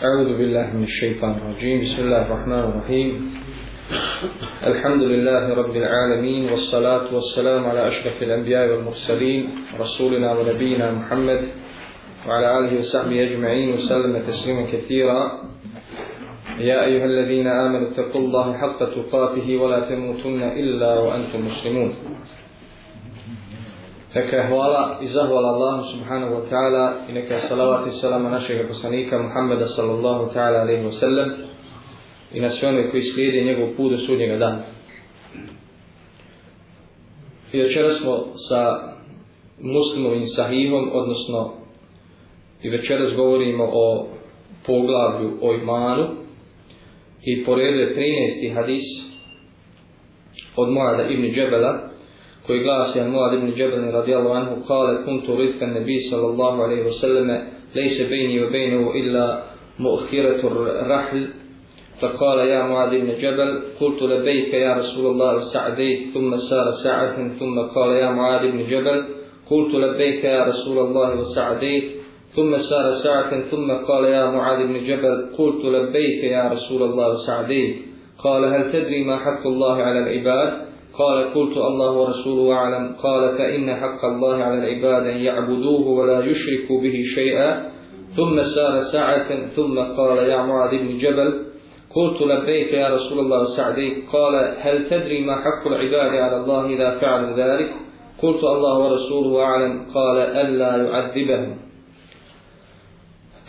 أعوذ بالله من الشيطان الرجيم. بسم الله الرحمن الرحيم. الحمد لله رب العالمين والصلاة والسلام على أشرف الأنبياء والمرسلين رسولنا ونبينا محمد وعلى آله وصحبه أجمعين وسلم تسليما كثيرا. يا أيها الذين آمنوا اتقوا الله حق تقاته ولا تموتن إلا وأنتم مسلمون. Neka je hvala i zahvala Allahu subhanahu wa ta'ala i neka je salavat i salama našeg poslanika Muhammeda sallallahu ta'ala alaihi wa sallam i na sve one koji slijede njegov put do sudnjega dana. I večera smo sa muslimovim sahivom, odnosno i večeras govorimo o poglavlju o imanu i po redu je 13. hadis od Muada ibn Džebela koji glasi an Muad ibn Džebel radijallahu anhu kale kuntu rizka nebi sallallahu alaihi wa sallame lejse bejni wa bejnu illa mu'khiratu rahl فقال يا معاذ بن جبل قلت لبيك يا رسول الله وسعديت ثم سار ساعة ثم قال يا معاذ بن جبل قلت لبيك يا رسول الله وسعديت ثم سار ساعة ثم قال يا معاذ بن جبل قلت لبيك يا رسول الله وسعديت قال هل تدري ما حق الله على العباد قال قلت الله ورسوله أعلم. قال فإن حق الله على العباد أن يعبدوه ولا يشركوا به شيئا. ثم سار ساعة ثم قال يا معاذ بن جبل قلت لبيك يا رسول الله سعدي. قال هل تدري ما حق العباد على الله إذا فعلوا ذلك؟ قلت الله ورسوله أعلم. قال ألا يعذبهم.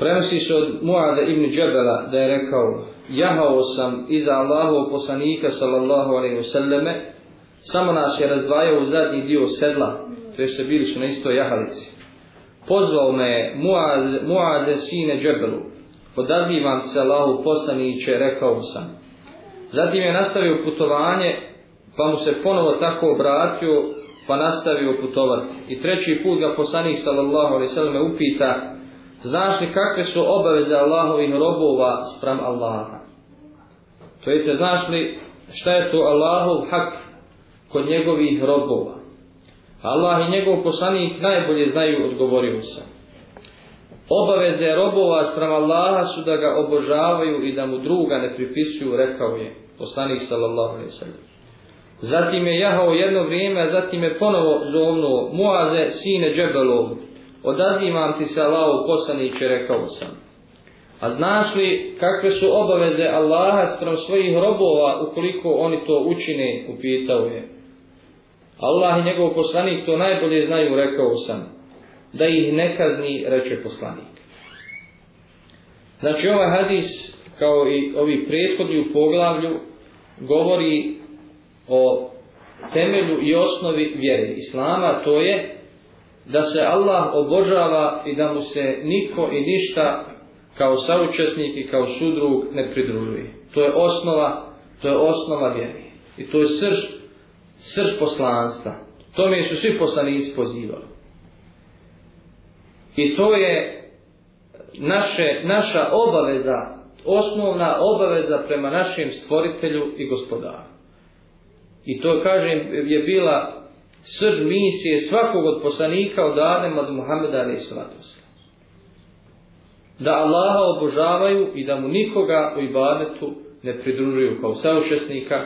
Prenosi se od Muada ibn Džebela da je rekao Jahao sam iza Allahovog poslanika sallallahu alaihi wa sallame Samo nas je razdvajao u zadnji dio sedla To je se bili su na istoj jahalici Pozvao me Muaze, Muaze sine Džebelu odazivam se Allahu poslaniće, rekao sam. Zatim je nastavio putovanje, pa mu se ponovo tako obratio, pa nastavio putovati. I treći put ga poslanik sallallahu alaihi sallam upita, znaš li kakve su obaveze Allahovih robova sprem Allaha? To jeste, znaš li šta je to Allahov hak kod njegovih robova? Allah i njegov poslanik najbolje znaju, odgovorio sam. Obaveze robova sprem Allaha su da ga obožavaju i da mu druga ne pripisuju, rekao je poslanik sallallahu alaihi sallam. Zatim je jahao jedno vrijeme, a zatim je ponovo zovnuo Muaze, sine Džebelov. Odazivam ti se Allahu poslaniće, rekao sam. A znaš li kakve su obaveze Allaha sprem svojih robova ukoliko oni to učine, upitao je. Allah i njegov poslanik to najbolje znaju, rekao sam da ih ne kazni, reče poslanik. Znači ovaj hadis, kao i ovi prethodni u poglavlju, govori o temelju i osnovi vjere Islama, to je da se Allah obožava i da mu se niko i ništa kao saučesnik i kao sudrug ne pridružuje. To je osnova, to je osnova vjere. I to je srž, srž poslanstva. To mi su svi poslanici pozivali. I to je naše, naša obaveza, osnovna obaveza prema našem stvoritelju i gospodaru. I to, kažem, je bila srž misije svakog od poslanika od Adema do Muhammeda ali Da Allaha obožavaju i da mu nikoga u ibadetu ne pridružuju kao saušesnika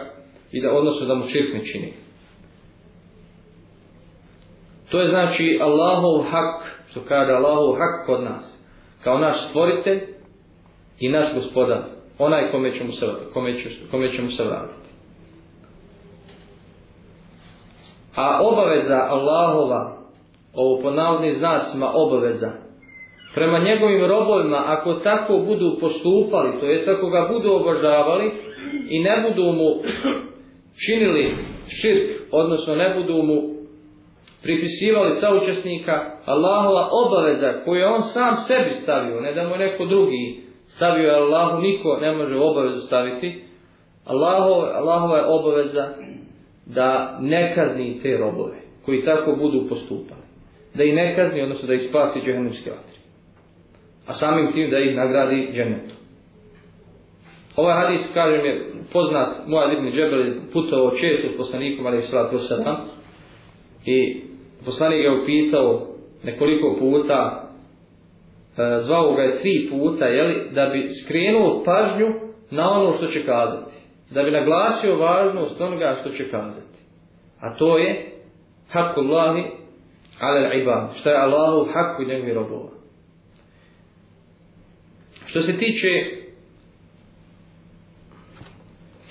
i da odnosno da mu čirk ne čini. To je znači Allahov hak što kaže Allahu hak kod nas, kao naš stvoritelj i naš gospodar, onaj kome ćemo se, kome će, kome ćemo se vratiti. A obaveza Allahova, ovo po navodnim znacima obaveza, prema njegovim robovima, ako tako budu postupali, to jest ako ga budu obožavali i ne budu mu činili širk, odnosno ne budu mu pripisivali saučesnika Allahova obaveza koju je on sam sebi stavio, ne da mu neko drugi stavio, jer Allahu niko ne može obavezu staviti. Allahova, Allahova je obaveza da ne kazni te robove koji tako budu postupali. Da ih ne kazni, odnosno da ih spasi džehennemske vatre. A samim tim da ih nagradi džennetu. Ovaj hadis, kažem, je poznat, Moja Ibn Džebel putovao često s poslanikom, ali je sallatu i poslanik ga upitao nekoliko puta e, zvao ga je tri puta, jeli, da bi skrenuo pažnju na ono što će kazati. Da bi naglasio važnost onoga što će kazati. A to je haku Allahi ala l'ibad. što je Allahu haku i njegovi robova. Što se tiče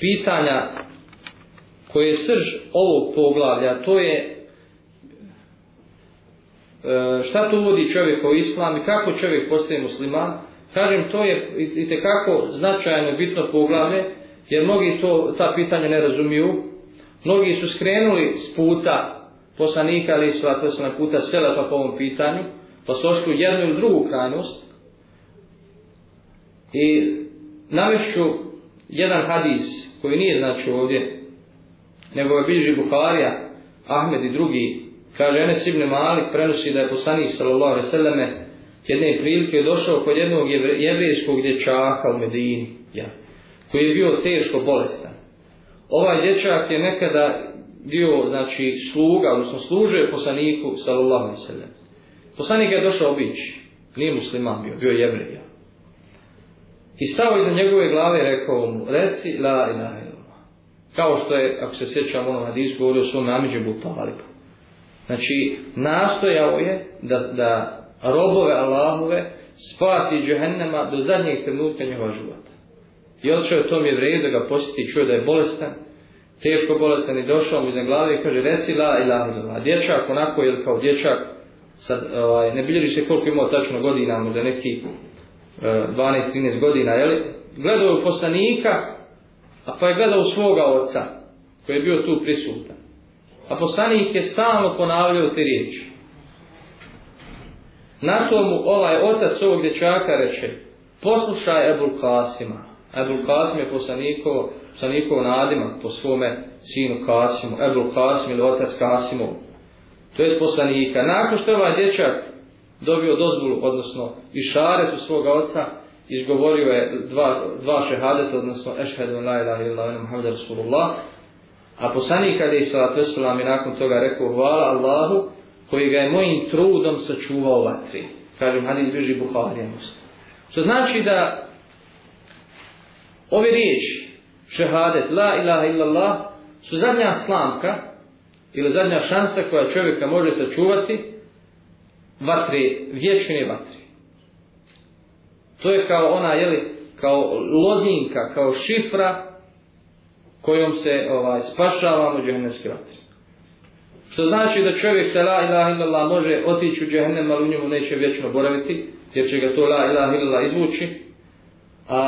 pitanja koje je srž ovog poglavlja, to je E, šta to uvodi čovjek u islam i kako čovjek postaje musliman, kažem to je i tekako značajno bitno poglavlje, jer mnogi to, ta pitanja ne razumiju. Mnogi su skrenuli s puta poslanika ali su na puta selefa po ovom pitanju, pa su ošli u jednu ili drugu krajnost. I navešću jedan hadis koji nije znači ovdje, nego je bilježi Buharija, Ahmed i drugi Kaže Enes ibn Malik prenosi da je poslanik sallallahu alejhi ve selleme jedne prilike došao kod jednog jevrejskog dječaka u Medini, ja, koji je bio teško bolestan. Ovaj dječak je nekada bio, znači, sluga, odnosno služio poslaniku sallallahu alejhi ve sellem. Poslanik je došao obići, nije musliman bio, bio jevrej. Ja. I stao iza njegove glave i rekao mu, reci la ilaha illallah. Kao što je, ako se sjećam ono hadis, govorio svom namiđe Butalibu. Znači, nastojao je da, da robove Allahove spasi džehennema do zadnjeg trenutka njegova života. I odšao je tom jevreju da ga posjeti i čuje da je bolestan, teško bolestan i došao mu iz glave i kaže reci la ilaha illallah. Dječak onako je kao dječak, sad, ovaj, ne bilježi se koliko imao tačno godina, možda neki e, 12-13 godina, jeli? gledao je poslanika, a pa je gledao svoga oca, koji je bio tu prisutan. A poslanik je stalno ponavljao te riječi. Na to mu ovaj otac ovog dječaka reče, poslušaj Ebul Kasima. Ebul Kasim je poslanikovo, poslanikovo nadima po svome sinu Kasimu. Ebul Kasim ili otac Kasimov. To je poslanika. Nakon što je ovaj dječak dobio dozvolu, odnosno i šaret u svoga oca, izgovorio je dva, dva šehadeta, odnosno ešhedu la ilaha illa Muhammed Rasulullah, A poslanik kada je salatu wasalam i nakon toga rekao hvala Allahu koji ga je mojim trudom sačuvao vatri. Kažem hadis bliži Buharija muslim. Što znači da ove riječi šehadet la ilaha illallah su zadnja slamka ili zadnja šansa koja čovjeka može sačuvati vatre, vječne vatre. To je kao ona, jeli, kao lozinka, kao šifra kojom se ovaj spašavamo džehennemske vatre. Što znači da čovjek sa la ilaha illallah može otići u džehennem, ali u njemu neće vječno boraviti, jer će ga to la ilaha illallah izvući. A,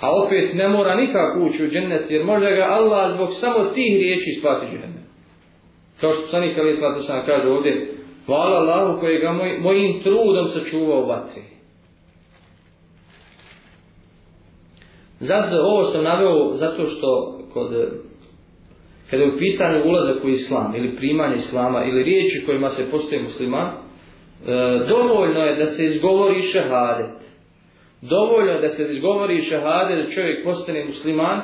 a opet ne mora nikako ući u džennet, jer može ga Allah zbog samo tih riječi spasi džehennem. Kao što sanik Ali Islata sam kaže ovdje, hvala Allahu koji ga moj, mojim trudom sačuvao vatri. Zato ovo sam naveo zato što kod kada je u pitanju ulazak u islam ili primanje islama ili riječi kojima se postoje musliman, e, dovoljno je da se izgovori šehadet. Dovoljno je da se izgovori šehadet da čovjek postane musliman,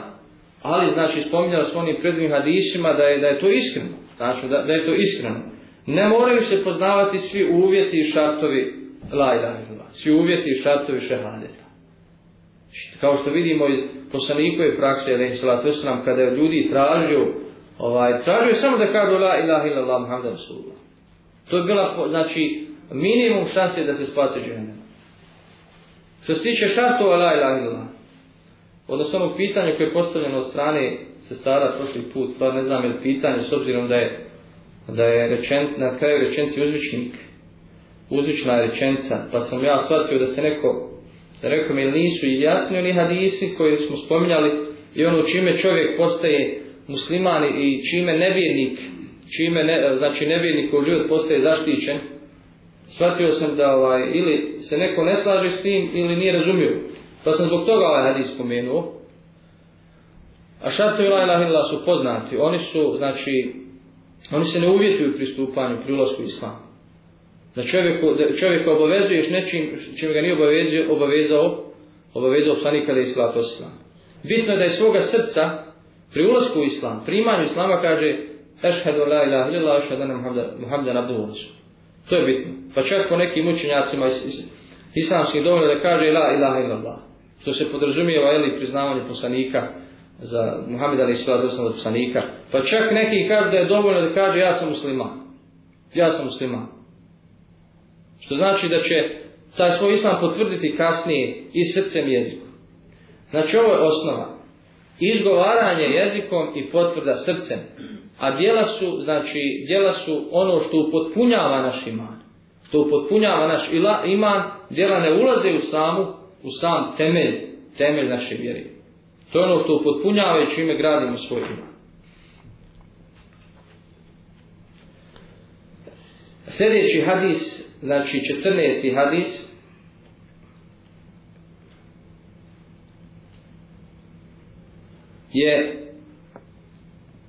ali znači spominjala smo onim predvim hadisima da je, da je to iskreno. Znači da, da je to iskreno. Ne moraju se poznavati svi uvjeti i šartovi la ilaha Svi uvjeti i šartovi šehadeta. Kao što vidimo iz poslanikove prakse, alaihi salatu wasalam, kada je ljudi tražio, ovaj, tražio samo da kažu la ilaha illallah muhammed rasulullah. To je bila, znači, minimum šanse da se spase džene. Što se tiče šartova la ilaha illallah, odnosno ono pitanje koje je postavljeno od strane sestara prošli put, stvar ne znam je li pitanje, s obzirom da je, da je rečen, na kraju rečenci uzvičnik, uzvična je rečenca, pa sam ja shvatio da se neko rekao mi nisu jasni oni hadisi koji smo spominjali i ono čime čovjek postaje musliman i čime nevjernik čime ne, znači nevjernik u ljud postaje zaštićen. Shvatio sam da ovaj, ili se neko ne slaže s tim ili nije razumio. Pa sam zbog toga ovaj hadis spomenuo. A šartu i lajla hila su poznati. Oni su znači oni se ne uvjetuju pristupanju pri ulazku islamu da čovjeku, da čovjeku obavezuješ nečim čim ga nije obavezio, obavezao, obavezao slanika da je islam. Bitno je da je svoga srca pri ulasku u islam, primanju islama kaže ešhedu la ilaha illallah, ešhedu na muhamdan abduhu To je bitno. Pa čak po nekim učenjacima islamski dovoljno da kaže la ilaha illallah. Što se podrazumijeva ili priznavanje poslanika za Muhammed ali sallatu wasallam poslanika. Pa čak neki kaže da je dovoljno da kaže ja sam musliman. Ja sam musliman. Što znači da će taj svoj islam potvrditi kasnije i srcem jezikom. Znači ovo je osnova. Izgovaranje jezikom i potvrda srcem. A djela su, znači, djela su ono što upotpunjava naš iman. Što upotpunjava naš iman, djela ne ulaze u samu, u sam temelj, temelj naše vjere. To je ono što upotpunjava i čime gradimo svoj iman. Sljedeći hadis, znači 14. hadis, je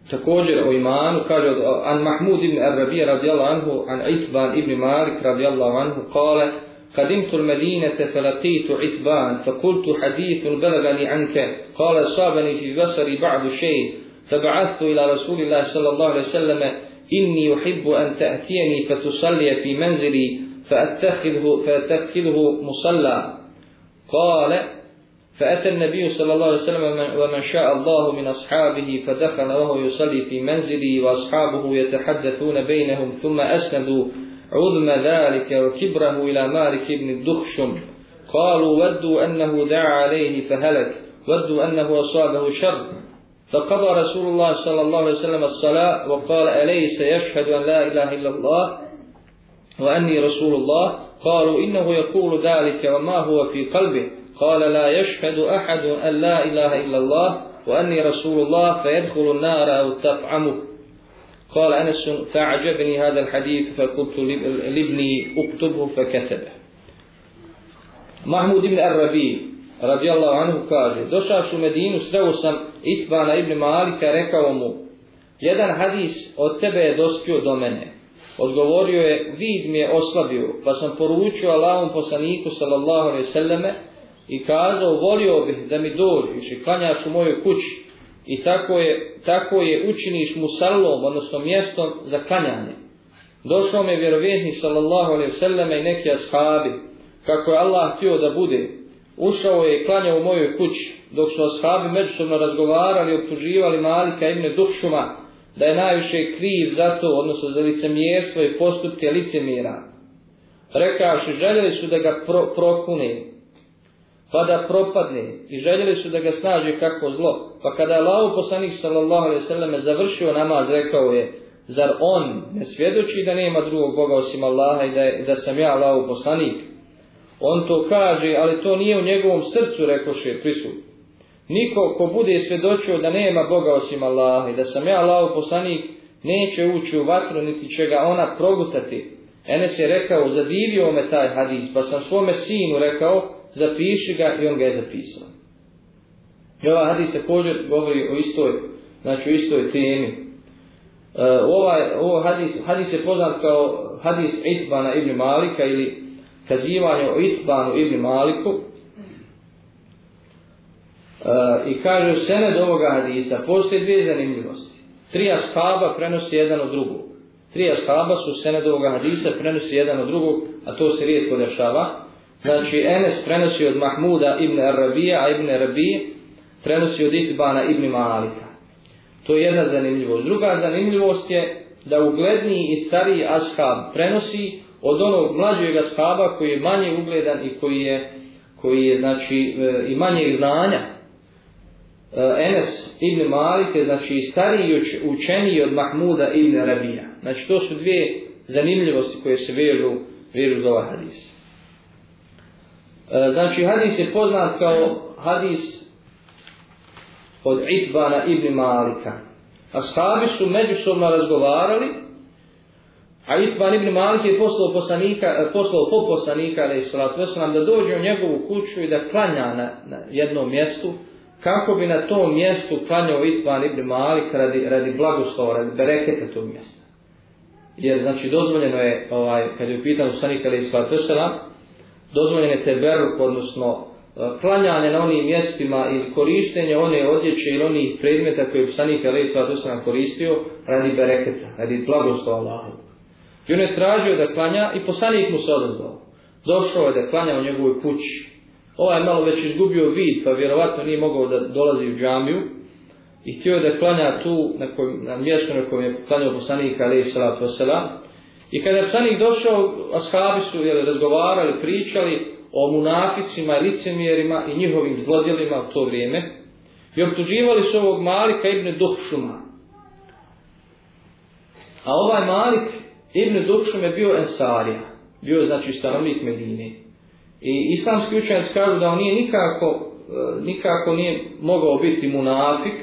također o imanu, kaže an Mahmud ibn Arabi radijallahu anhu, an Itban ibn Malik radijallahu anhu, kale, قدمت المدينة فلقيت عتبان فقلت حديث بلغني عنك قال صابني في بصري بعض شيء فبعثت إلى رسول الله صلى الله عليه وسلم إني أحب أن تأتيني فتصلي في منزلي فأتخذه, فأتخذه مصلى. قال فأتى النبي صلى الله عليه وسلم ومن شاء الله من أصحابه فدخل وهو يصلي في منزلي وأصحابه يتحدثون بينهم ثم أسندوا عظم ذلك وكبره إلى مالك بن الدخشم. قالوا ودوا أنه دعا عليه فهلك. ودوا أنه أصابه شر. فقضى رسول الله صلى الله عليه وسلم الصلاة وقال أليس يشهد أن لا إله إلا الله؟ وأني رسول الله قالوا إنه يقول ذلك وما هو في قلبه قال لا يشهد أحد أن لا إله إلا الله وأني رسول الله فيدخل النار أو تطعمه قال أنس فأعجبني هذا الحديث فقلت لابني اكتبه فكتبه محمود بن الربي رضي الله عنه kaže došao u Medinu sreo sam Itbana ibn Malika rekao mu jedan hadis od tebe je dospio do mene odgovorio je vid mi je oslabio pa sam poručio Allahom poslaniku sallallahu alejhi ve selleme i kazao volio bih da mi dođeš i klanjaš u mojoj kući i tako je, tako je učiniš musallom, odnosno mjestom za klanjanje. Došao mi je vjerovjesnik sallallahu alaihi sallame i neki ashabi, kako je Allah htio da bude, ušao je i klanjao u mojoj kući, dok su ashabi međusobno razgovarali i optuživali Malika ibn Duhšuma, da je najviše kriv za to, odnosno za licemjerstvo i postupke licemjera. Rekavši, željeli su da ga pro, prokune, pa da propadne i željeli su da ga snađe kako zlo. Pa kada je Allah poslanik sallallahu alaihi sallam završio namaz, rekao je, zar on ne svjedoči da nema drugog Boga osim Allaha i da, je, da sam ja Allah poslanik? On to kaže, ali to nije u njegovom srcu, rekoše prisut. Niko ko bude svjedočio da nema Boga osim Allaha i da sam ja Allah poslanik, neće ući u vatru, niti će ga ona progutati. Enes je rekao, zadivio me taj hadis, pa sam svome sinu rekao, zapiši ga i on ga je zapisao. I ovaj hadis također govori o istoj, znači o istoj temi. Uh, ovaj, ovo hadis, hadis je poznat kao hadis Itbana ibn Malika ili kazivanje o Itbanu ibn Maliku. I kaže u sened ovoga hadisa postoje dvije zanimljivosti. Tri ashaba prenosi jedan od drugog. Tri ashaba su sened ovoga hadisa prenosi jedan od drugog, a to se rijetko dešava. Znači, Enes prenosi od Mahmuda ibn Arabija, a ibn Arabije prenosi od Itbana ibn Malika. To je jedna zanimljivost. Druga zanimljivost je da ugledniji i stariji ashab prenosi od onog mlađeg ashaba koji je manje ugledan i koji je, koji je znači, e, i manje znanja. E, Enes ibn Malik je znači, stariji i učeniji od Mahmuda ibn Rabija. Znači, to su dvije zanimljivosti koje se vežu, vežu za ovaj hadis. E, znači hadis je poznat kao hadis od Itbana ibn Malika. Ashabi su međusobno razgovarali, a Itban ibn Malik je poslao poslanika, e, poslao po poslanika, ali salatu da dođe u njegovu kuću i da klanja na, na jednom mjestu, kako bi na tom mjestu klanjao Itban ibn Malik radi, radi blagoslova, radi bereketa tog mjesta. Jer, znači, dozvoljeno je, ovaj, kad je upitan poslanika, ali dozvoljeno je teberuk, odnosno e, klanjanje na onim mjestima ili korištenje one odjeće ili onih predmeta koje je Usanik Ali Svatu koristio radi bereketa, radi blagoslova Allahu. I on je tražio da klanja i poslanik mu se odazvao. došao je da klanja u njegovoj kući. Ovaj malo već izgubio vid, pa vjerovatno nije mogao da dolazi u džamiju. I htio je da klanja tu na, kojem, na mjestu na kojem je klanjao poslanik Ali Salatu Veselam. I kada je poslanik došao, ashabi su jeli, razgovarali, pričali o munaficima i licemjerima i njihovim zlodjelima u to vrijeme. I optuživali su ovog Malika ibn Duhšuma. A ovaj Malik ibn Duhšum je bio Ensarija. Bio znači stanovnik Medine. I islamski učenjaci kažu da on nije nikako, e, nikako nije mogao biti munafik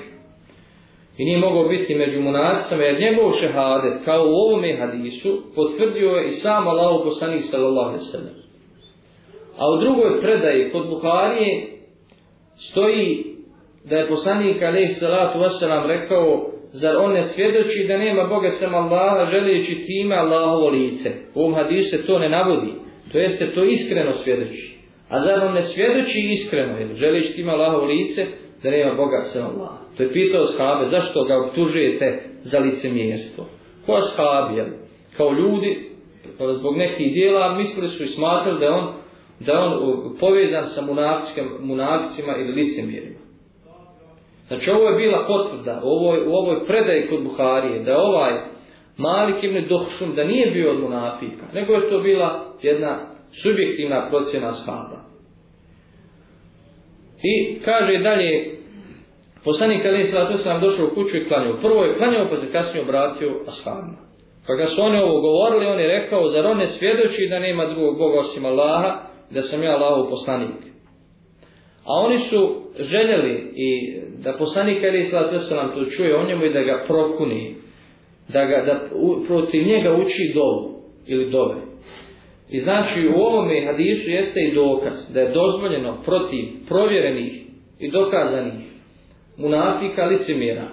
i nije mogao biti među munafisama jer njegov šehadet kao u ovome hadisu potvrdio je i sam Allah poslanik sallallahu alaihi sallam. A u drugoj predaji kod Buharije stoji da je poslanik alaihi sallatu wasalam rekao zar on ne svjedoči da nema Boga sem Allaha želijeći time Allahovo lice. U ovom hadisu se to ne navodi. To jeste to iskreno svjedoči. A zar on ne svjedoči iskreno jer želijeći time Allahovo lice da nema Boga sem Allaha. To je pitao shabe zašto ga optužujete za lice mjesto. Ko shabi jel? Kao ljudi zbog nekih dijela mislili su i smatrali da on da on povezan sa munaficima ili licemjerima. Znači ovo je bila potvrda u ovoj, u ovoj predaji kod Buharije da ovaj Malik ibn Dohšum da nije bio od munafika, nego je to bila jedna subjektivna procjena shaba. I kaže dalje, poslanik Ali Salatu se nam došao u kuću i klanjao. Prvo je klanjao pa se kasnije obratio ashabima. Pa Kada su oni ovo govorili, on je rekao, zar on ne svjedoči da nema drugog Boga osim Allaha, da sam ja Allahov poslanik. A oni su željeli i da poslanik Ali Islata Veselam to čuje o njemu i da ga prokuni, da, ga, da u, protiv njega uči dovu ili dove. I znači u ovome hadisu jeste i dokaz da je dozvoljeno protiv provjerenih i dokazanih munafika licemira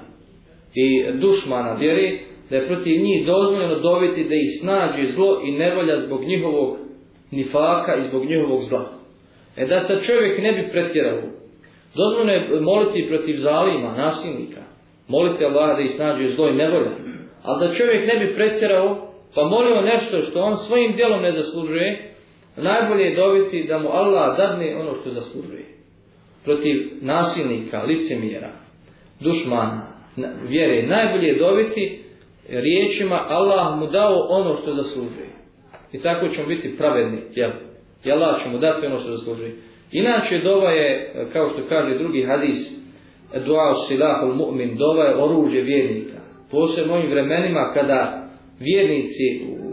i dušmana vjeri da je protiv njih dozvoljeno dobiti da ih snađe zlo i nevolja zbog njihovog nifaka i zbog njihovog zla. E da se čovjek ne bi pretjerao. Dozvoljeno je moliti protiv zalima, nasilnika. Moliti Allah da ih snađe zlo i nevolja. Ali da čovjek ne bi pretjerao, pa molio nešto što on svojim dijelom ne zaslužuje, najbolje je dobiti da mu Allah dadne ono što zaslužuje. Protiv nasilnika, licemjera, dušmana, vjere, najbolje je dobiti riječima Allah mu dao ono što zaslužuje. I tako ćemo biti pravedni, jel? I Allah će mu dati ono što zaslužuje. Inače, dova je, kao što kaže drugi hadis, dua silahul mu'min, dova je oružje vjernika. Posebno ovim vremenima kada vjernici u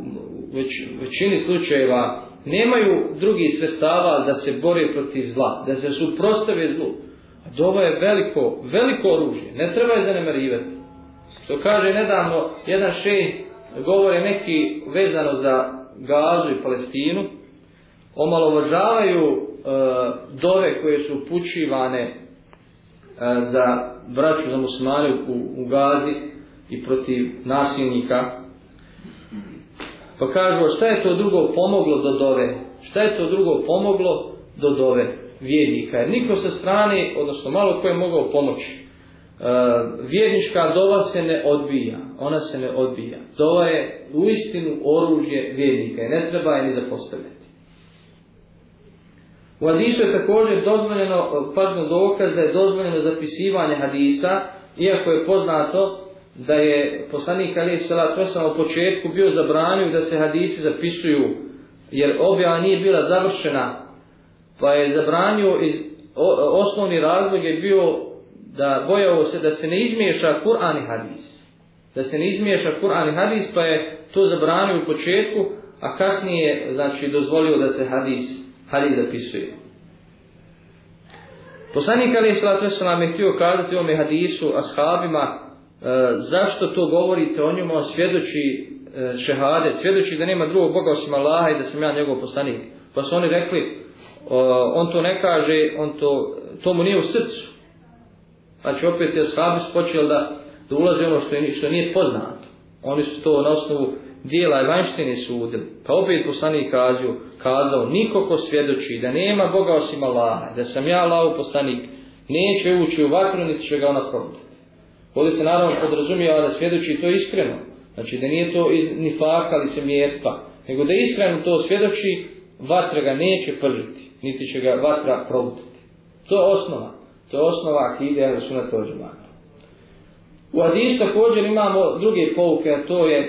već, većini slučajeva nemaju drugih sredstava da se bore protiv zla, da se suprostave zlu. A dova je veliko, veliko oružje, ne treba je zanemarivati. Što kaže nedavno, jedan šej govore neki vezano za Gazu i Palestinu, omalovažavaju e, dove koje su upućivane e, za braću za muslimane u, u Gazi i protiv nasilnika. Pa kažu, šta je to drugo pomoglo do dove? Šta je to drugo pomoglo do dove vjernika? Jer niko sa strane, odnosno malo ko je mogao pomoći. E, vjernička dova se ne odbija. Ona se ne odbija. Dova je u istinu oružje vjernika. Ne treba je ni zapostavljati. U hadisu je također dozvoljeno, pardon, dokaz da je dozvoljeno zapisivanje hadisa, iako je poznato da je poslanik Ali Salat Vesama u početku bio zabranio da se hadisi zapisuju, jer objava nije bila završena, pa je zabranio iz osnovni razlog je bio da bojao se da se ne izmiješa Kur'an i hadis. Da se ne izmiješa Kur'an i hadis, pa je to zabranio u početku, a kasnije znači dozvolio da se hadis hadis zapisuje. Poslanik Ali Salat Veselam je htio kazati u ovome hadisu ashabima E, zašto to govorite o njemu, svjedoči e, šehade, svjedoči da nema drugog Boga osim Allaha i da sam ja njegov poslanik. Pa su oni rekli, on to ne kaže, on to, to mu nije u srcu. Znači opet je ashabi počeli da, da ulaze ono što, je, što nije poznato. Oni su to na osnovu dijela i vanštine sudili. Pa opet poslanik kazao, kazao, niko ko svjedoči da nema Boga osim Allaha, da sam ja Allahov poslanik, neće ući u vatru, niti će ga ona probiti. Ovdje se naravno podrazumijeva da svjedoči to iskreno. Znači da nije to ni faka ali se mjesta, nego da iskreno to svjedoči vatra ga neće pržiti, niti će ga vatra probutiti. To je osnova. To je osnova akide Ahlu Sunnata od džemata. U hadisu također imamo druge pouke, a to je e,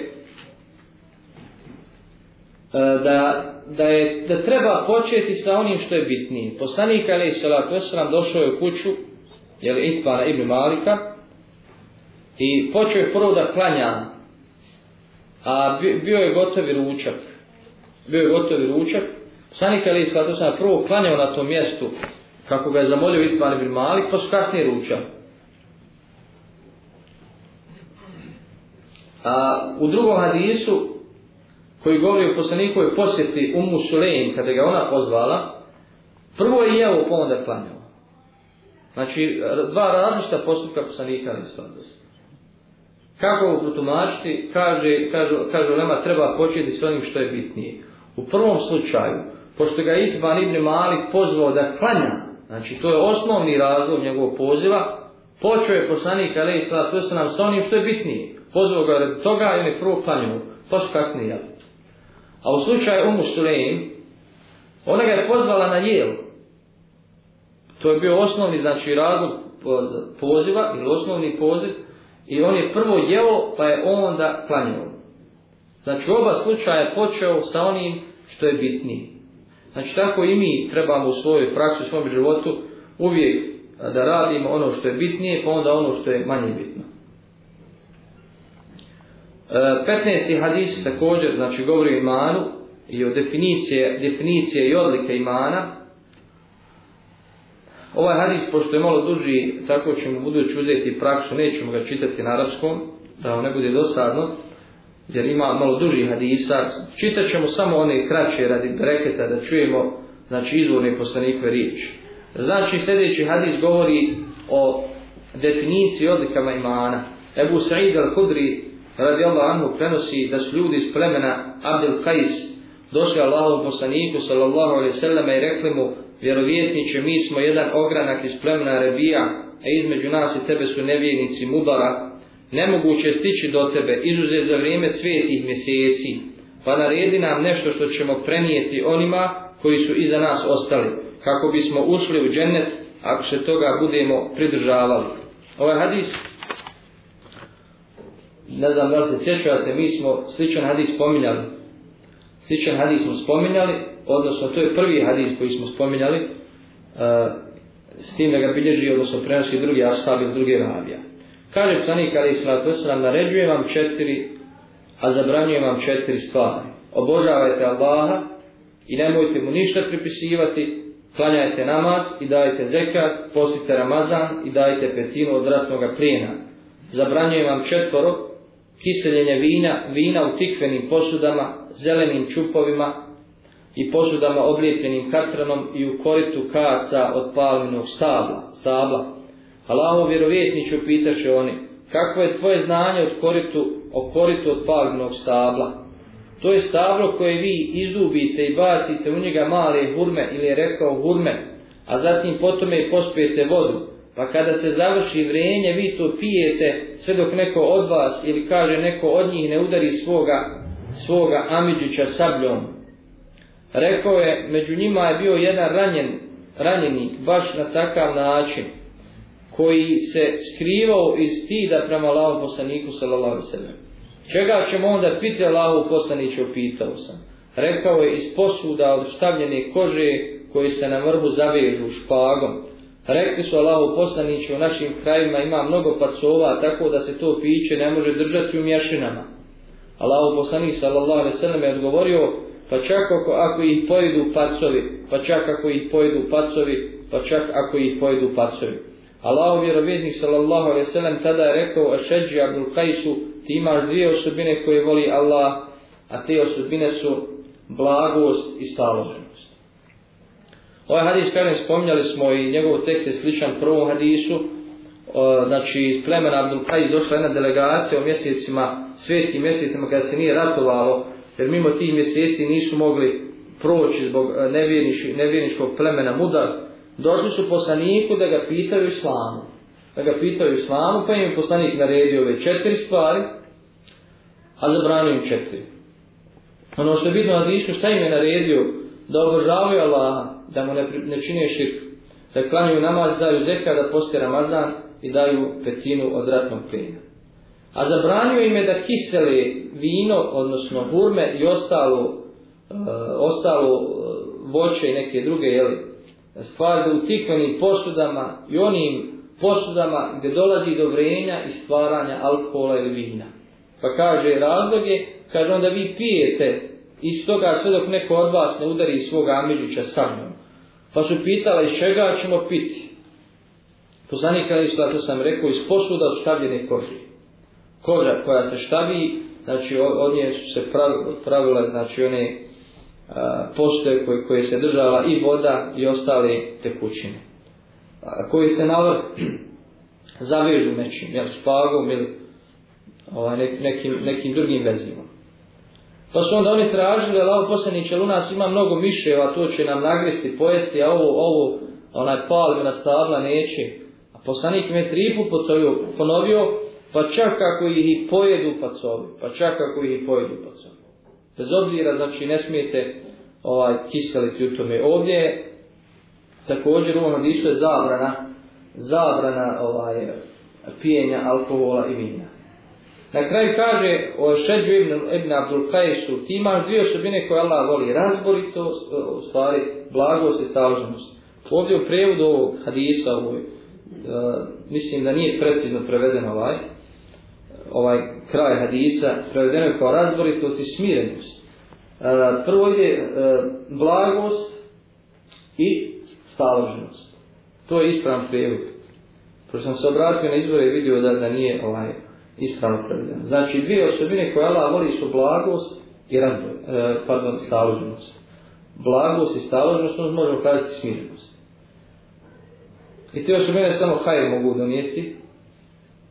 da, da, je, da treba početi sa onim što je bitnije. Poslanik Ali Salatu Veselam došao je u kuću, jel li Itbana ibn Malika, i počeo je prvo da klanja, a bio je gotovi ručak. Bio je gotovi ručak. Poslanik Ali Salatu sam prvo klanjao na tom mjestu, kako ga je zamolio Itman ibn Malik, pa su kasnije ručali. A u drugom hadisu koji govori o poslanikovoj posjeti Ummu Sulejn kada ga ona pozvala, prvo je jeo pa onda klanjao. Znači, dva različita postupka poslanika ali svadost. Kako mu protumačiti? Kaže, kaže, kaže nama treba početi s onim što je bitnije. U prvom slučaju, pošto ga Itban ibn Malik pozvao da klanja, znači to je osnovni razlog njegovog poziva, počeo je poslanik, Alej i sada, to se nam sa onim što je bitnije pozvao ga radi toga i ne prvo klanju, pa su kasnije. A u slučaju Umu Sulejim, ona ga je pozvala na jel. To je bio osnovni, znači, razlog poziva, ili osnovni poziv, i on je prvo jeo, pa je onda klanjao. Znači, oba slučaja je počeo sa onim što je bitnije. Znači, tako i mi trebamo u svojoj praksi, u svom životu, uvijek da radimo ono što je bitnije, pa onda ono što je manje bitno. E, 15. hadis također znači govori o imanu i o definicije, definicije i odlike imana. Ovaj hadis, pošto je malo duži, tako ćemo budući uzeti praksu, nećemo ga čitati na arapskom, da vam ne bude dosadno, jer ima malo duži hadisa. Čitat ćemo samo one kraće radi breketa da čujemo znači, izvorne poslanikve riječi. Znači sljedeći hadis govori o definiciji odlikama imana. Ebu Sa'id al-Hudri radi Allah anhu prenosi da su ljudi iz plemena Abdel Qais došli Allahom poslaniku sallallahu alaihi sallam i rekli mu vjerovjesniče mi smo jedan ogranak iz plemena Rebija a između nas i tebe su nevjernici Mudara. Nemoguće stići do tebe izuzet za vrijeme svetih mjeseci. Pa naredi nam nešto što ćemo prenijeti onima koji su iza nas ostali kako bismo ušli u džennet ako se toga budemo pridržavali. Ovaj hadis ne znam da li se sjećate, mi smo sličan hadis spominjali. Sličan hadis smo spominjali, odnosno to je prvi hadis koji smo spominjali, uh, s tim da ga bilježi, odnosno prenosi drugi ashab iz druge ravija. Kaže psanik Ali Islatu Islam, naređuje vam četiri, a zabranjuje vam četiri stvari. Obožavajte Allaha i nemojte mu ništa pripisivati, klanjajte namaz i dajte zekat, postite Ramazan i dajte petinu od ratnog plijena. Zabranjuje vam četvoro, kiseljenje vina, vina u tikvenim posudama, zelenim čupovima i posudama oblijepljenim katranom i u koritu kaca od palminog stabla. stabla. Allaho vjerovjesniću pitaće oni, kako je tvoje znanje od koritu, o koritu od palminog stabla? To je stablo koje vi izubite i bacite u njega male hurme ili je rekao hurme, a zatim potome je pospijete vodu, Pa kada se završi vrenje, vi to pijete sve dok neko od vas ili kaže neko od njih ne udari svoga, svoga Amidžića sabljom. Rekao je, među njima je bio jedan ranjen, ranjenik, baš na takav način, koji se skrivao iz stida prema Allahom poslaniku sallallahu sallam. Čega ćemo onda piti Allahu poslaniću, pitao sam. Rekao je, iz posuda od štavljene kože koji se na vrhu zavežu špagom. Rekli su Allahu poslanići u našim krajima ima mnogo pacova tako da se to piće ne može držati u mješinama. Allahu poslanić sallallahu alaihi sallam je odgovorio pa čak ako, ako ih pojedu pacovi, pa čak ako ih pojedu pacovi, pa čak ako ih pojedu pacovi. Allahov vjerovjednik sallallahu alaihi sallam tada je rekao Ašeđi Abdul Kajsu ti imaš dvije osobine koje voli Allah, a te osobine su blagost i staloženost. Ovaj hadis, kada spominjali smo i njegov tekst je sličan prvom hadisu, znači iz plemena Abdul Kajs došla jedna delegacija u mjesecima, svetim mjesecima kada se nije ratovalo, jer mimo tih mjeseci nisu mogli proći zbog e, nevjerničkog plemena Mudar, došli su poslaniku da ga pitaju islamu. Da ga pitaju islamu, pa im je poslanik naredio ove četiri stvari, a zabranio im četiri. Ono što je bitno na dišu, šta im je naredio da obožavaju Allaha, da mu ne, ne čine širk, da klanjuju namaz, daju zeka, da poste Ramazan i daju petinu od ratnog plina. A zabranio im je da kisele vino, odnosno hurme i ostalo, e, eh, ostalo eh, voće i neke druge jeli, stvari u tikvenim posudama i onim posudama gdje dolazi do vrenja i stvaranja alkohola ili vina. Pa kaže razloge, kaže onda vi pijete iz toga sve dok neko od vas ne udari svoga amiđuća sa mnom. Pa su pitala iz čega ćemo piti. Poslanik Ali Islata sam rekao, iz posuda od stavljene kože. Koža koja se štavi, znači od nje su se pravila, znači one postoje koje, koje se držala i voda i ostale tekućine. A, koji se navrh zavežu nečim, jel, spagom ili ovaj, nekim, nekim drugim vezima. Pa su onda oni tražili, ali ovo posljedniče, u nas ima mnogo miševa, to će nam nagristi, pojesti, a ovo, ovo, onaj pal na stabla neće. A poslanik me tri put ponovio, pa čak ako ih i pojedu pacovi, pa čak ako ih i pojedu pacovi. Bez obzira, znači, ne smijete ovaj, kiseliti u tome. Ovdje je također u ovom hadisu je zabrana, zabrana ovaj, pijenja alkohola i vina. Na kraju kaže o Šeđu ibn, ibn Abdul Qajsu, ti imaš dvije osobine koje Allah voli, razborito, u stvari, blagost i staloženost. Ovdje u prevodu ovog hadisa, ovoj, uh, mislim da nije precizno preveden ovaj, ovaj kraj hadisa, prevedeno je kao razboritost i smirenost. E, prvo je e, blagost i staloženost. To je ispravan prijevod. Pošto sam se obratio na izvore i vidio da, da nije ovaj ispravno prevedeno. Znači, dvije osobine koje Allah voli su blagost i razbor, e, pardon, staloženost. Blagost i staloženost, možemo kazati smirenost. I te osobine samo hajr mogu donijeti.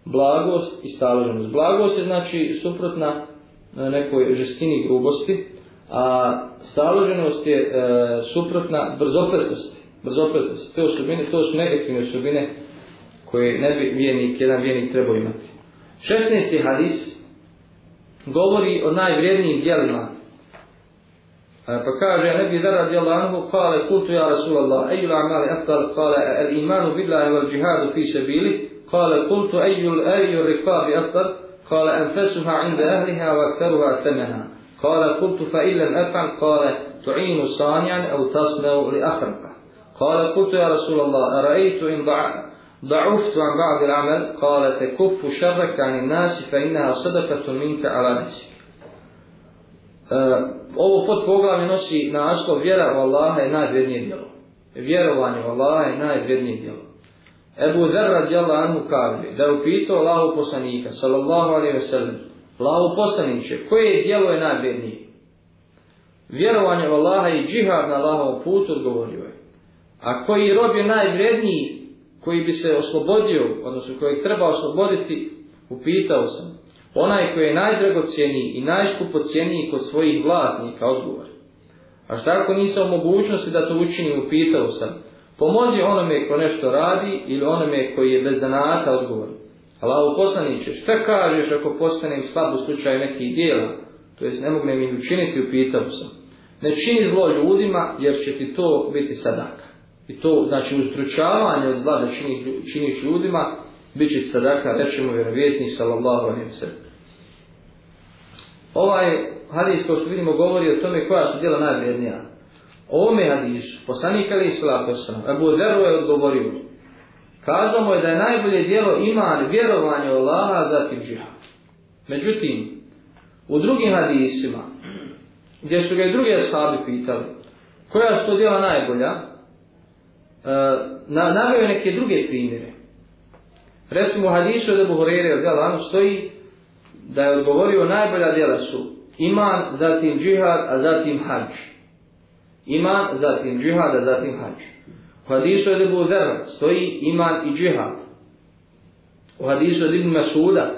Blagost i staloženost. Blagost je znači suprotna e, nekoj žestini grubosti, a staloženost je e, suprotna brzopletosti. Brzopletosti. Te osobine, to su negativne osobine koje ne bi vijenik, jedan vijenik trebao imati. 16. hadis govori o najvrijednijim dijelima. E, pa kaže, Nebi Zara radijallahu anhu, kale, kultu ja Rasulallah, eju amali aftal, kale, el imanu billahi wal džihadu fi sebili, قال قلت أي الأي الركاب أفضل؟ قال أنفسها عند أهلها وأكثرها ثمنها. قال قلت فإن لم أفعل قال تعين صانعا أو تصنع لأخرك قال قلت يا رسول الله أرأيت إن ضعفت عن بعض العمل؟ قال تكف شرك عن الناس فإنها صدقة منك على نفسك. أه، ovo pod poglavlje nosi naslov vjera u Allaha je najvrednije djelo. Vjerovanje u Allaha je najvrednije djelo. Ebu Zer radijallahu anhu kaže da je upitao Allahu poslanika sallallahu alaihi ve sellem Allahu poslaniće koje djelo je najvrednije? Vjerovanje u Allaha i džihad na Allahovom putu odgovorio je. A koji rob je najvredniji koji bi se oslobodio, odnosno koji treba osloboditi, upitao sam. Onaj koji je najdragocijeniji i najskupocijeniji kod svojih vlasnika, odgovor. A šta ako nisam u mogućnosti da to učinim, upitao sam. Pomozi onome ko nešto radi ili onome koji je bez zanata odgovor. Allah poslaniće, šta kažeš ako postanem slab u slučaju nekih dijela? To jest ne mogu ih učiniti, upitao sam. Ne čini zlo ljudima jer će ti to biti sadaka. I to, znači, ustručavanje od zla da čini, činiš ljudima, bit će sadaka, rećemo vjerovjesnik, sallallahu alaihi wa Ovaj hadis, ko što vidimo, govori o tome koja su djela najvrednija. Ovome hadisu, poslanik ali isla poslana, Abu Dheru je odgovorio, kazao mu je da je najbolje djelo iman, vjerovanje u Allaha, zatim džihad. Međutim, u drugim hadisima, gdje su ga i drugi ashabi pitali, koja su to djela najbolja, e, na, navio neke druge primjere. Recimo u hadisu od Ebu Hurere od Galanu stoji da je odgovorio najbolja djela su iman, zatim džihad, a zatim hađ. Iman, zatim džihad, a zatim hađ. U hadisu od Ebu Zerra stoji iman i džihad. U hadisu od Ibn Masuda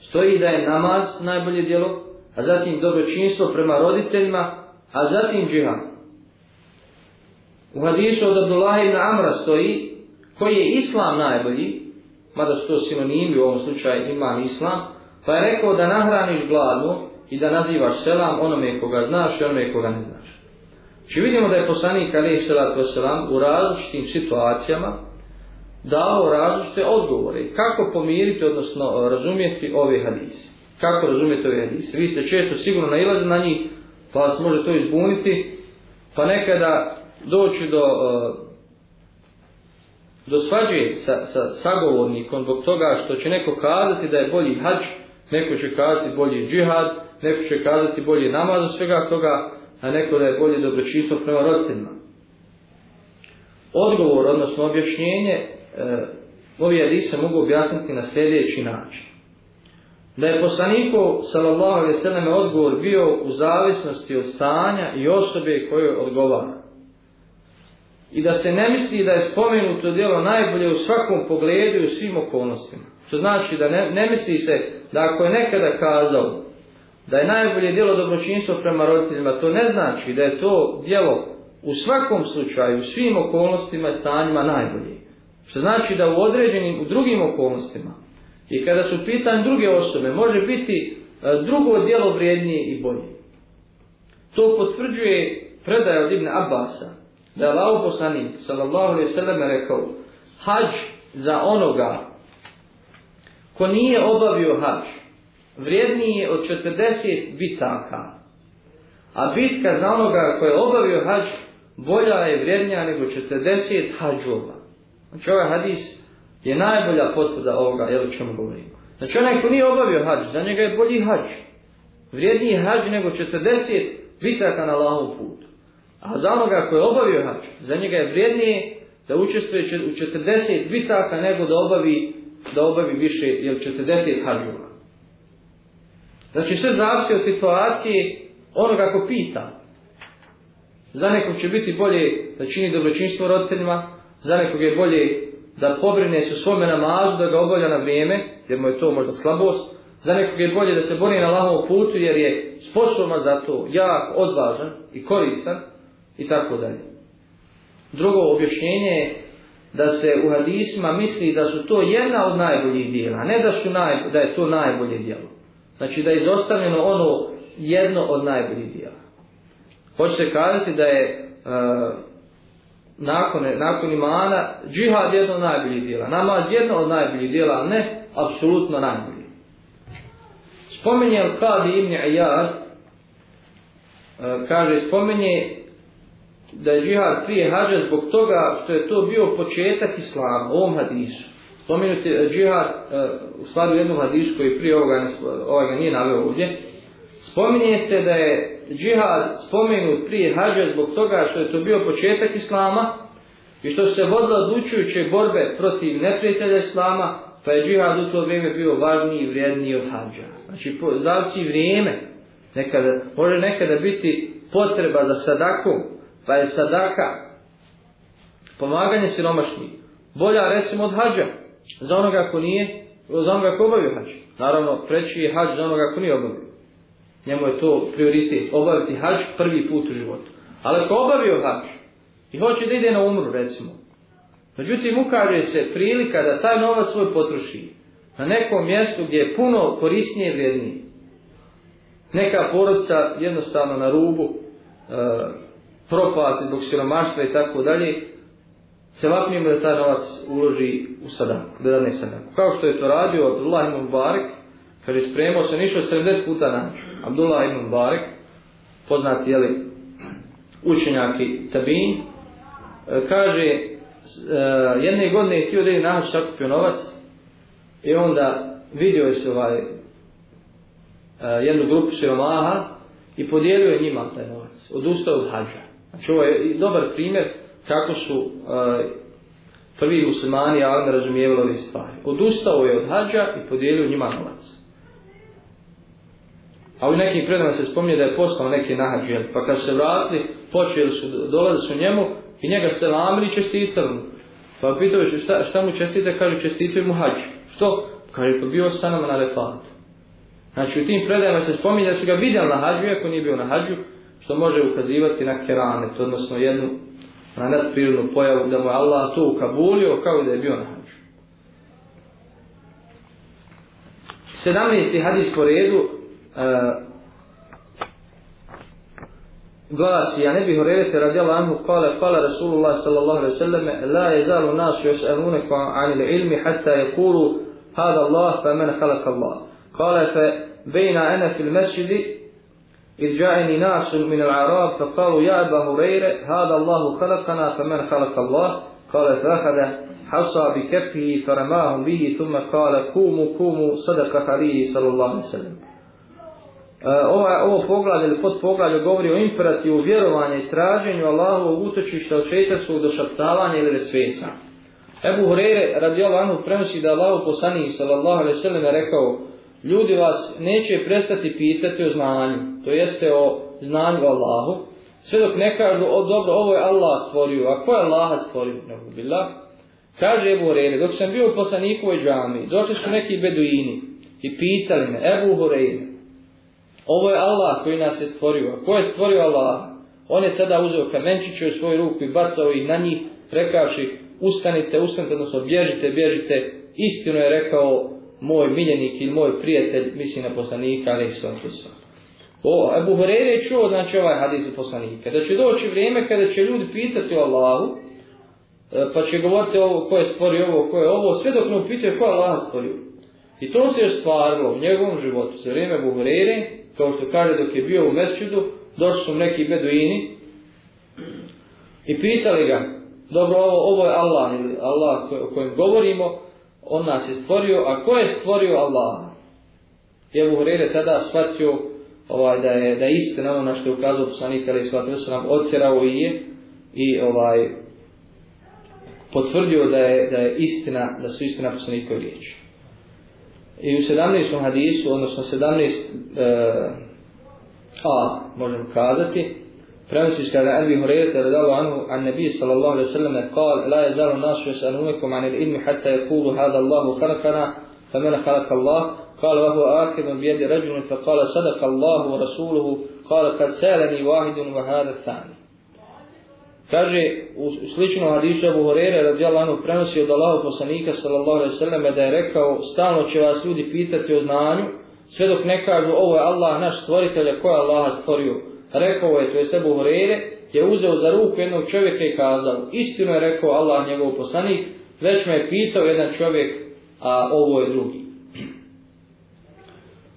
stoji da je namaz najbolje djelo, a zatim dobročinstvo prema roditeljima, a zatim džihad. U hadisu od Abdullah ibn Amra stoji koji je islam najbolji, mada su to sinonimi u ovom slučaju iman islam, pa je rekao da nahraniš gladnu i da nazivaš selam onome koga znaš i onome koga ne znaš. Znači vidimo da je poslanik Ali Salatu Veselam u različitim situacijama dao različite odgovore. Kako pomiriti, odnosno e, razumijeti ove hadise. Kako razumijeti ove hadise. Vi ste često sigurno nailazili na njih, pa vas može to izbuniti, pa nekada doći do e, do svađe sa, sa sagovornikom zbog toga što će neko kazati da je bolji hađ, neko će kazati bolji džihad, neko će kazati bolji namaz svega toga, a neko da je bolje dobročinstvo prema roditeljima. Odgovor, odnosno objašnjenje, e, ovi hadise mogu objasniti na sljedeći način. Da je poslaniku, sallallahu alaihi sallam, odgovor bio u zavisnosti od stanja i osobe koje odgovara i da se ne misli da je spomenuto djelo najbolje u svakom pogledu i u svim okolnostima. Što znači da ne, ne misli se da ako je nekada kazao da je najbolje djelo dobročinstvo prema roditeljima, to ne znači da je to djelo u svakom slučaju, u svim okolnostima i stanjima najbolje. Što znači da u određenim, u drugim okolnostima i kada su pitan druge osobe, može biti e, drugo djelo vrijednije i bolje. To potvrđuje predaj od Ibn Abasa, da je Allah poslanik sallallahu alaihi sallam rekao hađ za onoga ko nije obavio hađ vrijedniji je od 40 bitaka. A bitka za onoga ko je obavio hađ bolja je vrijednija nego 40 hađova. Znači ovaj hadis je najbolja potvrda ovoga jel o čemu govorimo znači onaj ko nije obavio hađ za njega je bolji hađ. Vrijedniji hađ nego 40 bitaka na lahom putu A za onoga koji je obavio hađ, za njega je vrijednije da učestvuje u 40 bitaka nego da obavi, da obavi više, jel 40 hađova. Znači sve zavisi od situacije onoga ko pita. Za nekog će biti bolje da čini dobročinstvo roditeljima, za nekog je bolje da pobrine se svome namazu, da ga obavlja na vrijeme, jer mu je to možda slabost. Za nekog je bolje da se bori na lahom putu, jer je sposoban za to, jak, odvažan i koristan i tako dalje. Drugo objašnjenje je da se u hadisma misli da su to jedna od najboljih dijela, ne da su naj, da je to najbolje dijelo. Znači da je izostavljeno ono jedno od najboljih dijela. Hoće se kazati da je e, nakon, nakon imana džihad jedno od najboljih dijela, namaz jedno od najboljih dijela, ne apsolutno najbolji. Spominje Al-Qadi ibn Iyad, e, kaže, spominje da je džihad prije hađa zbog toga što je to bio početak islama, u ovom hadisu. Spomenuti e, džihad, e, u stvari u jednom hadisu koji prije ovoga, ovoga ovaj nije naveo ovdje, spominje se da je džihad spomenut prije hađa zbog toga što je to bio početak islama i što se vodila odlučujuće borbe protiv neprijatelja islama, pa je džihad u to vrijeme bio važniji i vrijedniji od hađa. Znači, zavisi vrijeme, nekada, može nekada biti potreba za sadakom, pa je sadaka pomaganje siromašnih bolja recimo od hađa za onoga ko nije za onoga ko obavio hađ. Naravno preći je hađ za onoga ko nije obavio. Njemu je to prioritet obaviti hađ prvi put u životu. Ali ako obavio hađ i hoće da ide na umru recimo međutim ukaže se prilika da taj novac svoj potroši na nekom mjestu gdje je puno korisnije i vrijednije. Neka porodca jednostavno na rubu e, propasti zbog siromaštva i tako dalje, se vapnimo da taj novac uloži u sadaku, da dane sadaku. Kao što je to radio Abdullah ibn Barek, kad je spremao se nišao 70 puta na Abdullah ibn Barek, poznati jeli, učenjak i tabin, e, kaže, e, jedne godine je htio da je nahač sakupio novac i onda vidio je se ovaj, e, jednu grupu siromaha i podijelio je njima taj novac, odustao od hađa. Znači ovo je dobar primjer kako su uh, prvi muslimani ali razumijevali ove stvari. Odustao je od hađa i podijelio njima novac. A u nekim predama se spominje da je poslao neke nahađe, pa kad se vratili, počeli su, dolaze su njemu i njega se lamili i čestitali. Pa pitao je šta, šta mu čestite, kaže čestituje mu hađu. Što? Kaže, to bio sa nama na refatu. Znači u tim predajama se spominje da su ga vidjeli na hađu, iako nije bio na hađu, što može ukazivati na keranet, odnosno jednu na nadprirodnu pojavu da mu je Allah to ukabulio kao da je bio na hađu. 17. hadis po redu uh, glasi, ja ne bih horevete radijala anhu, kale, kale Rasulullah sallallahu alaihi sallam, la je zalu nas još anune anil ilmi, hatta je hada Allah, fa men halak Allah. Kale, fe, bejna ene fil mesjidi, إذ جاءني ناس من العراب فقالوا يا أبا هريرة هذا الله خلقنا فمن خلق الله قال فأخذ حصى بكفه فرماهم به ثم قال كوموا كوموا صدق خليه صلى الله عليه وسلم ovo, ovo poglavlje ili pod poglavlje govori o imperativu vjerovanja i traženju Allahovog utočišta od šeitarskog došaptavanja ili resvesa. Ebu Hureyre radijallahu anhu prenosi da Allahu poslanik sallallahu alejhi ve sellem rekao ljudi vas neće prestati pitati o znanju, to jeste o znanju Allahu, sve dok ne kažu, o dobro, ovo je Allah stvorio, a ko je Allah stvorio? Nebubillah. Kaže Ebu Hureyre, dok sam bio u poslanikovoj džami, došli su neki beduini i pitali me, Ebu Hureyre, ovo je Allah koji nas je stvorio, a ko je stvorio Allah? On je tada uzeo kamenčiće u svoju ruku i bacao ih na njih, rekavši, ustanite, ustanite, odnosno bježite, bježite, istinu je rekao moj miljenik ili moj prijatelj, misli na poslanika, ali i svom O, Ebu Hureyre je čuo, znači, ovaj hadis od poslanika, da će doći vrijeme kada će ljudi pitati o Allahu, e, pa će govoriti ovo, ko je stvorio ovo, ko je ovo, sve dok ne upitaju ko je Allah stvorio. I to se je stvarilo u njegovom životu, za vrijeme Ebu Hureyre, kao što kaže dok je bio u mesčidu, došli su neki beduini i pitali ga, dobro, ovo, ovo je Allah, ili Allah o kojem govorimo, on nas je stvorio, a ko je stvorio Allah? Je Ebu Hureyre tada shvatio ovaj, da, je, da je istina ono na što je ukazao poslanik ali shvatio se nam otjerao i je i ovaj potvrdio da je, da je istina, da su istina poslanikove riječi. I u 17. hadisu, odnosno 17. e, eh, a, možemo kazati, prenosi kada Abi Hurajra radijallahu anhu an Nabi sallallahu alejhi ve sellem قال لا يزال الناس يسألونكم عن العلم حتى يقولوا هذا الله خلقنا فمن خلق الله قال وهو آخذ بيد رجل فقال صدق الله ورسوله قال قد سألني واحد وهذا الثاني Kaže, u sličnom hadisu Abu Hurere radijallahu anhu prenosi od Allahu poslanika sallallahu alejhi ve selleme da je rekao stalno će vas ljudi pitati o znanju sve dok ne kažu ovo je Allah naš stvoritelj ko je Allah stvorio rekao je to je Sebu Hurere je uzeo za ruku jednog čovjeka i kazao istinu je rekao Allah njegov poslanik već me je pitao jedan čovjek a ovo je drugi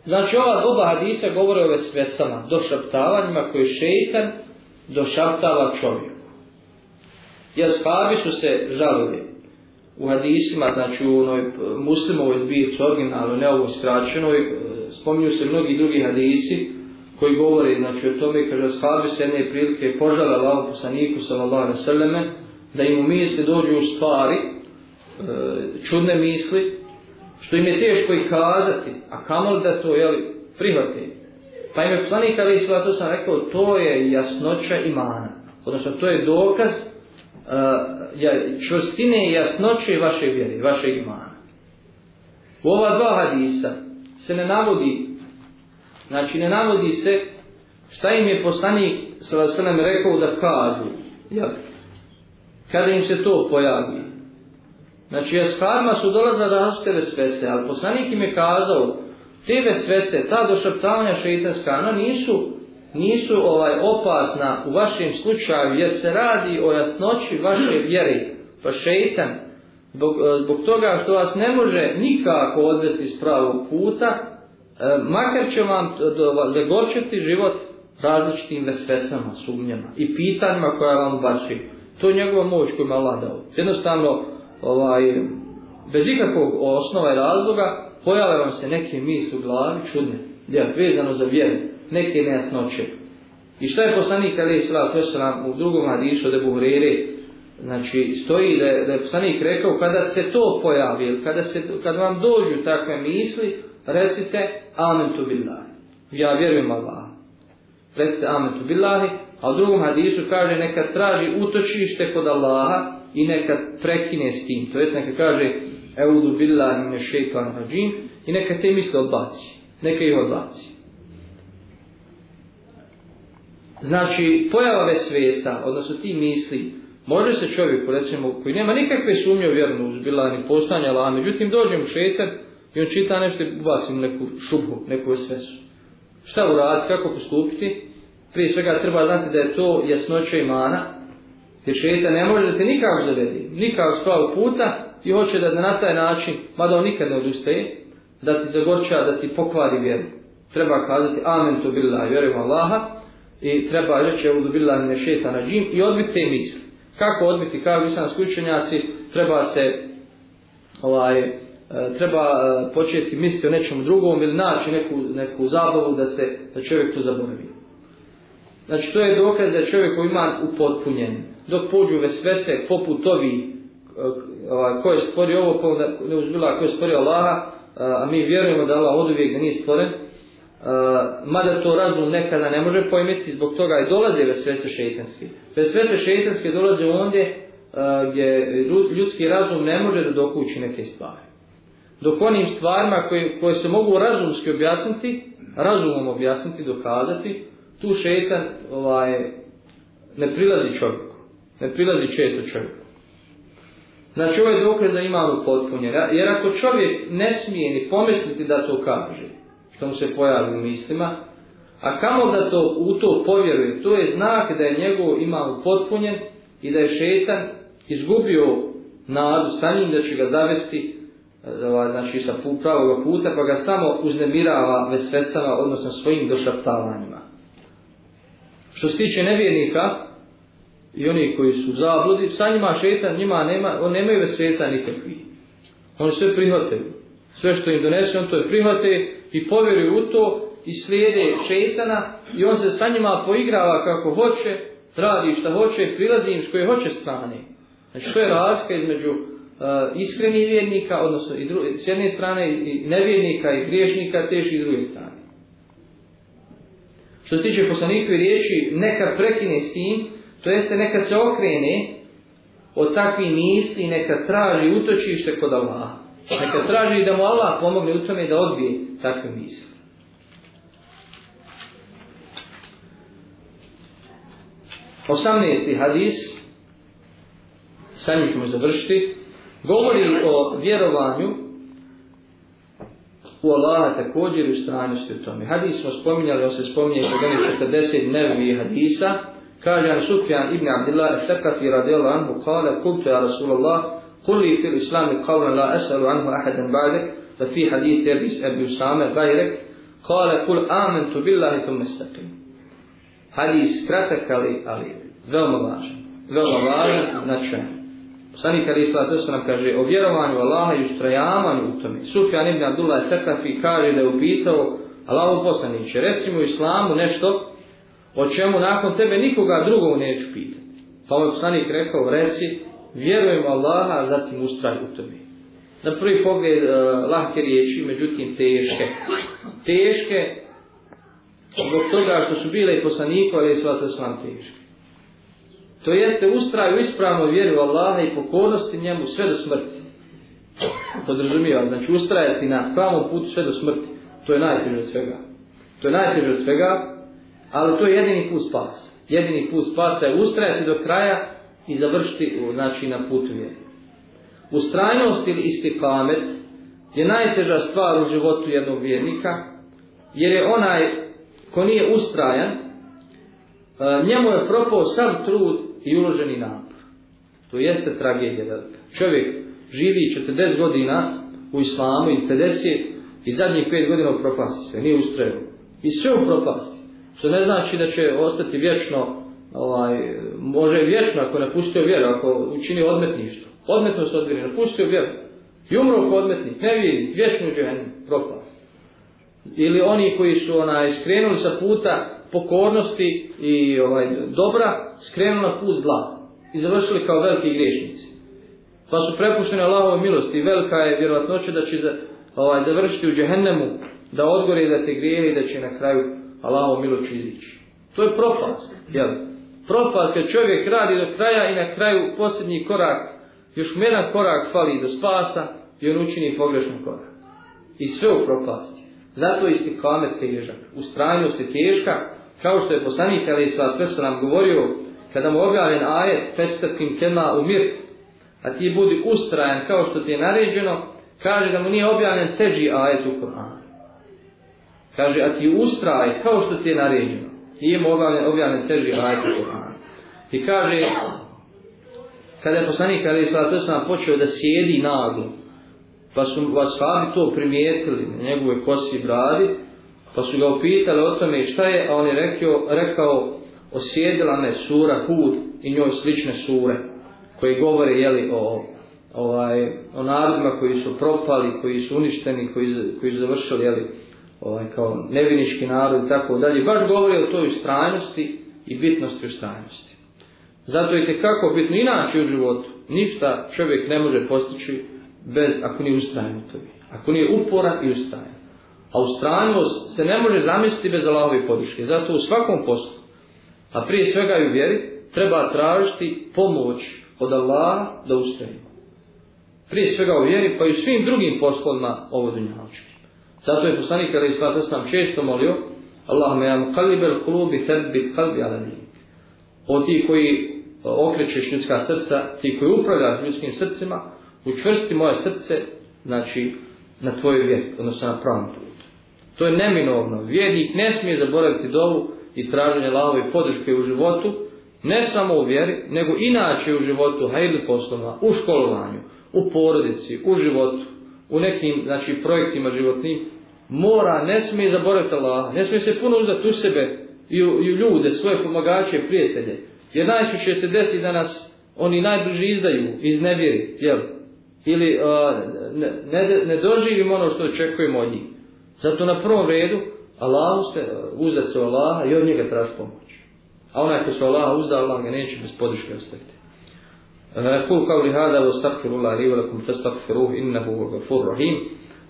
Znači ova doba hadisa govore o vesvesama, došaptavanjima koje šeitan došaptava čovjeku. Jaspabi su se žalili u hadisima, znači u onoj muslimovoj zbirci originalu, ne ovoj skraćenoj, e, spominju se mnogi drugi hadisi koji govori znači, o tome, kaže ashabi se jedne prilike požale Allahu poslaniku sallallahu alaihi sallame, da im u misli dođu u stvari, e, čudne misli, što im je teško i kazati, a kamoli da to jeli, prihvati. Pa im je poslanik ali isla, to sam rekao, to je jasnoća imana. Odnosno, to je dokaz e, ja, čvrstine i jasnoće vaše vjere, vaše imana. U ova dva hadisa se ne navodi, znači ne navodi se šta im je poslanik sallam rekao da kažu, jel, kada im se to pojavi. Znači, ashabima su dolazile različite vesvese, ali poslanik im je kazao, te vesvese, ta došaptavanja šeitanska, ona nisu, nisu ovaj opasna u vašem slučaju, jer se radi o jasnoći vaše vjere. Pa šeitan, zbog, eh, zbog toga što vas ne može nikako odvesti s pravog puta, E, makar će vam e, zagorčiti život različitim vesvesama, sumnjama i pitanjima koja vam bači. To je njegova moć koju je Allah dao. Jednostavno, ovaj, bez ikakvog osnova i razloga, pojave vam se neke misli u glavi, čudne, djel, vezano za vjeru, neke nejasnoće. I šta je poslanik Ali Isra, to se nam u drugom hadisu da Buhrere, znači stoji da je, da je poslanik rekao, kada se to pojavi, kada, se, kada vam dođu takve misli, recite Amen tu billahi. Ja vjerujem Allah. Recite Amen tu billahi, a u drugom hadisu kaže neka traži utočište kod Allaha, i neka prekine s tim, to jest neka kaže eudu billahi mine šeitan hađim i neka te misle odbaci, neka ih odbaci. Znači, pojava vesvesa, odnosno ti misli, može se čovjek, recimo, koji nema nikakve sumnje u vjernu uzbila, ni postanja, ali međutim dođe mu šetan i on čita nešto i ubaci mu neku šubhu, neku vesvesu. Šta uraditi, kako postupiti? prije svega treba znati da je to jasnoća imana, jer šeitan ne može da te nikako zavedi, nikako spravu puta i hoće da na taj način, mada on nikad ne odustaje, da ti zagorča, da ti pokvari vjeru. Treba kazati amen tu billah, vjerujem Allaha, i treba reći evo billahi ne šeitan džim i odbiti te misli. Kako odbiti, kao islamski učenjaci, treba se ovaj, E, treba e, početi misliti o nečemu drugom ili naći neku, neku zabavu da se da čovjek to zaboravi. Znači to je dokaz da čovjek koji ima upotpunjen. Dok pođu vesvese poput ovi e, ovaj, ko je stvorio ovo, pa ko ne uzbila, ko je stvorio Allaha, a mi vjerujemo da Allah od uvijek da nije stvoren, mada to razum nekada ne može pojmiti, zbog toga i dolaze vesvese šeitanske. Vesvese šeitanske dolaze ondje gdje ljudski razum ne može da dokući neke stvari. Dok onim stvarima koje, koje se mogu razumski objasniti, razumom objasniti, dokazati, tu šetan ovaj, ne prilazi čovjeku. Ne prilazi često čovjeku. Znači ovo je dokaz da imamo potpunje. Jer ako čovjek ne smije ni pomisliti da to kaže, što mu se pojavi u mislima, a kamo da to u to povjeruje, to je znak da je njegov imam potpunjen i da je šetan izgubio nadu sa njim da će ga zavesti Ovaj, znači sa pravog puta pa ga samo uznemirava vesvesama odnosno svojim došaptavanjima. Što se tiče nevjernika i oni koji su zabludi, sa njima šetan, njima nema, on nemaju vesvesa nikakvi. Oni sve prihvate. Sve što im donese, on to je prihvate i povjeruju u to i slijede šetana i on se sa njima poigrava kako hoće, radi šta hoće, prilazi im s koje hoće strane. Znači to je razlika između E, iskrenih vjernika, odnosno i dru, s jedne strane i nevjernika i griješnika, teži i druge strane. Što se tiče i riječi, neka prekine s tim, to jeste neka se okrene od takvih misli, neka traži utočište kod Allaha. Neka traži da mu Allah pomogne u tome da odbije takve misli. Osamnesti hadis sa njim ćemo završiti, govori o vjerovanju u Allaha također i stranjosti u tome. Hadis smo spominjali, on se spominje kod onih 40 nevi hadisa, kaže an Sufjan ibn Abdillah Eštekati radijallahu anhu, kale, kultu ja Rasulallah, kuli fil islami qavlan la esalu anhu ahadan ba'dek, fa fi hadith Ebi Usame, gajrek, kale, kul amentu billahi tum mestakim. Hadis kratak, ali, ali veoma važan. Veoma važan, značajan. Poslanik Ali Isla to kaže o vjerovanju Allaha i ustrajavanju u tome. Sufjan ibn Abdullah Tekafi kaže da je upitao Allahu poslaniće, recimo islamu nešto o čemu nakon tebe nikoga drugog neću pitati. Pa ovaj poslanik rekao, reci, vjerujem Allaha, a zatim ustraj u tome. Na prvi pogled uh, lahke riječi, međutim teške. Teške zbog toga što su bile i poslaniko, ali je sva to sam teške. To jeste ustraju vjeri u Allaha i pokornosti njemu sve do smrti. Podrazumijeva, znači ustrajati na pravom putu sve do smrti. To je najprije od svega. To je najprije od svega, ali to je jedini put spasa. Jedini put spasa je ustrajati do kraja i završiti znači, na putu vjeri. Ustrajnost ili istikamet je najteža stvar u životu jednog vjernika, jer je onaj ko nije ustrajan, e, njemu je propao sam trud i uloženi napor. To jeste tragedija da Čovjek živi 40 godina u islamu i 50 i zadnjih 5 godina u propasti sve, nije ustrajao. I sve u propasti. Što ne znači da će ostati vječno, ovaj, može vječno ako napustio vjeru, ako učini odmetništvo. Odmetno se odbiri, napustio vjeru. I umro ko odmetnik, ne vidi, vječno uđe propast. Ili oni koji su onaj, skrenuli sa puta pokornosti i ovaj dobra skrenuli na put zla i završili kao veliki griješnici. Pa su prepušteni Allahove milosti i velika je vjerovatnoća da će za, ovaj, završiti u džehennemu, da odgore da te grijehe i da će na kraju Allahove milosti izići. To je propast. Jel? Propast kad čovjek radi do kraja i na kraju posljednji korak, još jedan korak fali do spasa i on učini pogrešan korak. I sve u propasti. Zato je istikamet težak. Ustrajnost je teška, kao što je poslanik Ali Isvat Pesa nam govorio, kada mu objavljen ajet, festakim kema umirt, a ti budi ustrajan kao što ti je naređeno, kaže da mu nije objavljen teži ajet u Koranu. Kaže, a ti ustraj kao što ti je naređeno. nije mu objavljen, objavljen teži ajet u Kur'anu. I kaže, kada je poslanik Ali Salatu sam počeo da sjedi naglo, pa su vas fabi to primijetili na njegove kosi bradi, pa su ga upitali o tome šta je, a on je rekao, rekao osjedila me sura Hud i njoj slične sure, koje govore jeli, o, ovaj, o narodima koji su propali, koji su uništeni, koji, koji su završili jeli, ovaj, kao neviniški narod i tako dalje. Baš govori o toj ustrajnosti i bitnosti ustrajnosti. Zato je kako bitno inače u životu. Ništa čovjek ne može postići bez, ako nije ustrajan u tobi. Ako nije uporan i ustrajan. A ustrajnost se ne može zamisliti bez Allahove podrške. Zato u svakom poslu, a prije svega i u vjeri, treba tražiti pomoć od Allaha da ustrajimo. Prije svega u vjeri, pa i u svim drugim poslovima ovo dunjavčke. Zato je poslanik Ali Islata sam često molio Allahumma ja muqallibel kulubi thabbit qalbi ala dinik. O ti koji e, okrećeš ljudska srca, ti koji upravljaš ljudskim srcima, učvrsti moje srce, znači, na tvojoj vjeri, odnosno na pravom putu. To je neminovno. Vjernik ne smije zaboraviti dovu i traženje lahove podrške u životu, ne samo u vjeri, nego inače u životu, hajde poslovima, u školovanju, u porodici, u životu, u nekim znači, projektima životnim, mora, ne smije zaboraviti Allaha, ne smije se puno uzdati u sebe i u, i u ljude, svoje pomagače, prijatelje. Jer najčešće se desi da nas oni najbliži izdaju iz nevjeri, jel? Ili uh, ne, ne, ne doživimo ono što očekujemo od njih. Zato na prvom redu Allahu se e, uzda se Allaha i od njega traži pomoć. A onaj ko se Allaha uzda, Allah ga neće bez podrške ostaviti. E, kul kao li hada wa stakfiru la li velikum fa stakfiru innahu wa gafur rahim.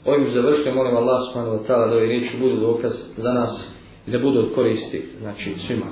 Ovim završke molim Allah subhanahu wa ta'ala da ove riječi budu dokaz za nas i da budu od koristi znači, svima.